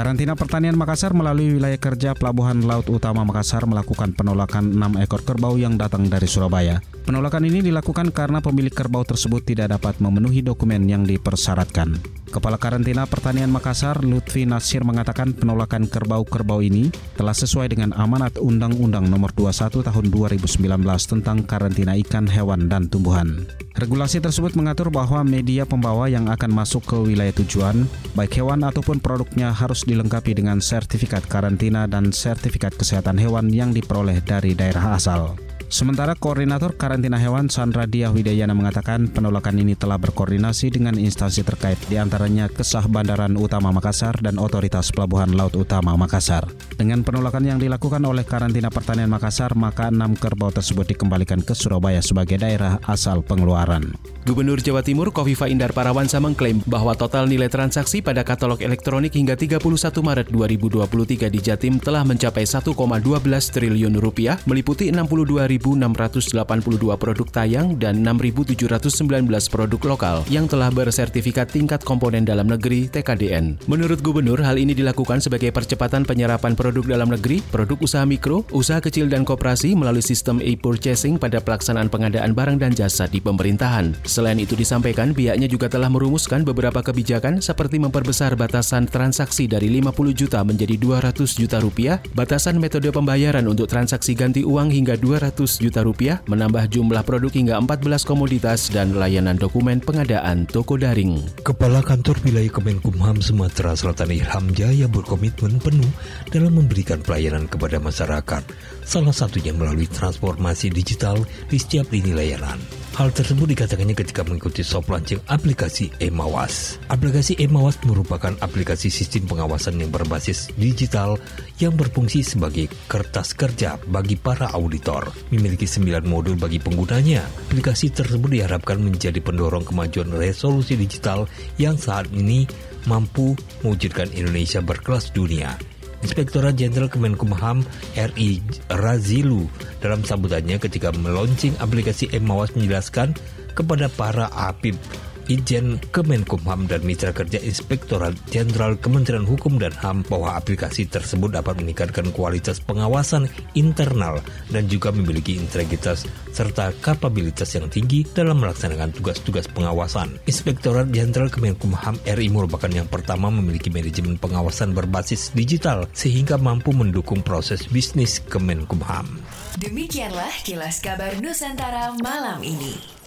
Karantina Pertanian Makassar melalui wilayah kerja Pelabuhan Laut Utama Makassar melakukan penolakan 6 ekor kerbau yang datang dari Surabaya. Penolakan ini dilakukan karena pemilik kerbau tersebut tidak dapat memenuhi dokumen yang dipersyaratkan. Kepala Karantina Pertanian Makassar, Lutfi Nasir mengatakan penolakan kerbau-kerbau ini telah sesuai dengan amanat Undang-Undang Nomor 21 Tahun 2019 tentang karantina ikan, hewan, dan tumbuhan. Regulasi tersebut mengatur bahwa media pembawa yang akan masuk ke wilayah tujuan, baik hewan ataupun produknya harus dilengkapi dengan sertifikat karantina dan sertifikat kesehatan hewan yang diperoleh dari daerah asal. Sementara Koordinator Karantina Hewan Sandra Dia Widayana mengatakan penolakan ini telah berkoordinasi dengan instansi terkait di antaranya Kesah Bandaran Utama Makassar dan Otoritas Pelabuhan Laut Utama Makassar. Dengan penolakan yang dilakukan oleh Karantina Pertanian Makassar, maka enam kerbau tersebut dikembalikan ke Surabaya sebagai daerah asal pengeluaran. Gubernur Jawa Timur Kofifa Indar Parawansa mengklaim bahwa total nilai transaksi pada katalog elektronik hingga 31 Maret 2023 di Jatim telah mencapai 1,12 triliun rupiah, meliputi 62 1.682 produk tayang dan 6.719 produk lokal yang telah bersertifikat tingkat komponen dalam negeri TKDN. Menurut Gubernur, hal ini dilakukan sebagai percepatan penyerapan produk dalam negeri, produk usaha mikro, usaha kecil dan koperasi melalui sistem e-purchasing pada pelaksanaan pengadaan barang dan jasa di pemerintahan. Selain itu disampaikan, pihaknya juga telah merumuskan beberapa kebijakan seperti memperbesar batasan transaksi dari 50 juta menjadi 200 juta rupiah, batasan metode pembayaran untuk transaksi ganti uang hingga 200 juta rupiah, menambah jumlah produk hingga 14 komoditas dan layanan dokumen pengadaan toko daring. Kepala Kantor Wilayah Kemenkumham Sumatera Selatan Ilham Jaya berkomitmen penuh dalam memberikan pelayanan kepada masyarakat, salah satunya melalui transformasi digital di setiap lini layanan. Hal tersebut dikatakannya ketika mengikuti soft launching aplikasi Emawas. Aplikasi Emawas merupakan aplikasi sistem pengawasan yang berbasis digital yang berfungsi sebagai kertas kerja bagi para auditor. Memiliki 9 modul bagi penggunanya. Aplikasi tersebut diharapkan menjadi pendorong kemajuan resolusi digital yang saat ini mampu mewujudkan Indonesia berkelas dunia. Inspektorat Jenderal Kemenkumham RI Razilu dalam sambutannya ketika meluncing aplikasi Emawas menjelaskan kepada para APIP Ijen Kemenkumham dan Mitra Kerja Inspektorat Jenderal Kementerian Hukum dan HAM bahwa aplikasi tersebut dapat meningkatkan kualitas pengawasan internal dan juga memiliki integritas serta kapabilitas yang tinggi dalam melaksanakan tugas-tugas pengawasan. Inspektorat Jenderal Kemenkumham RI merupakan yang pertama memiliki manajemen pengawasan berbasis digital sehingga mampu mendukung proses bisnis Kemenkumham. Demikianlah kilas kabar Nusantara malam ini.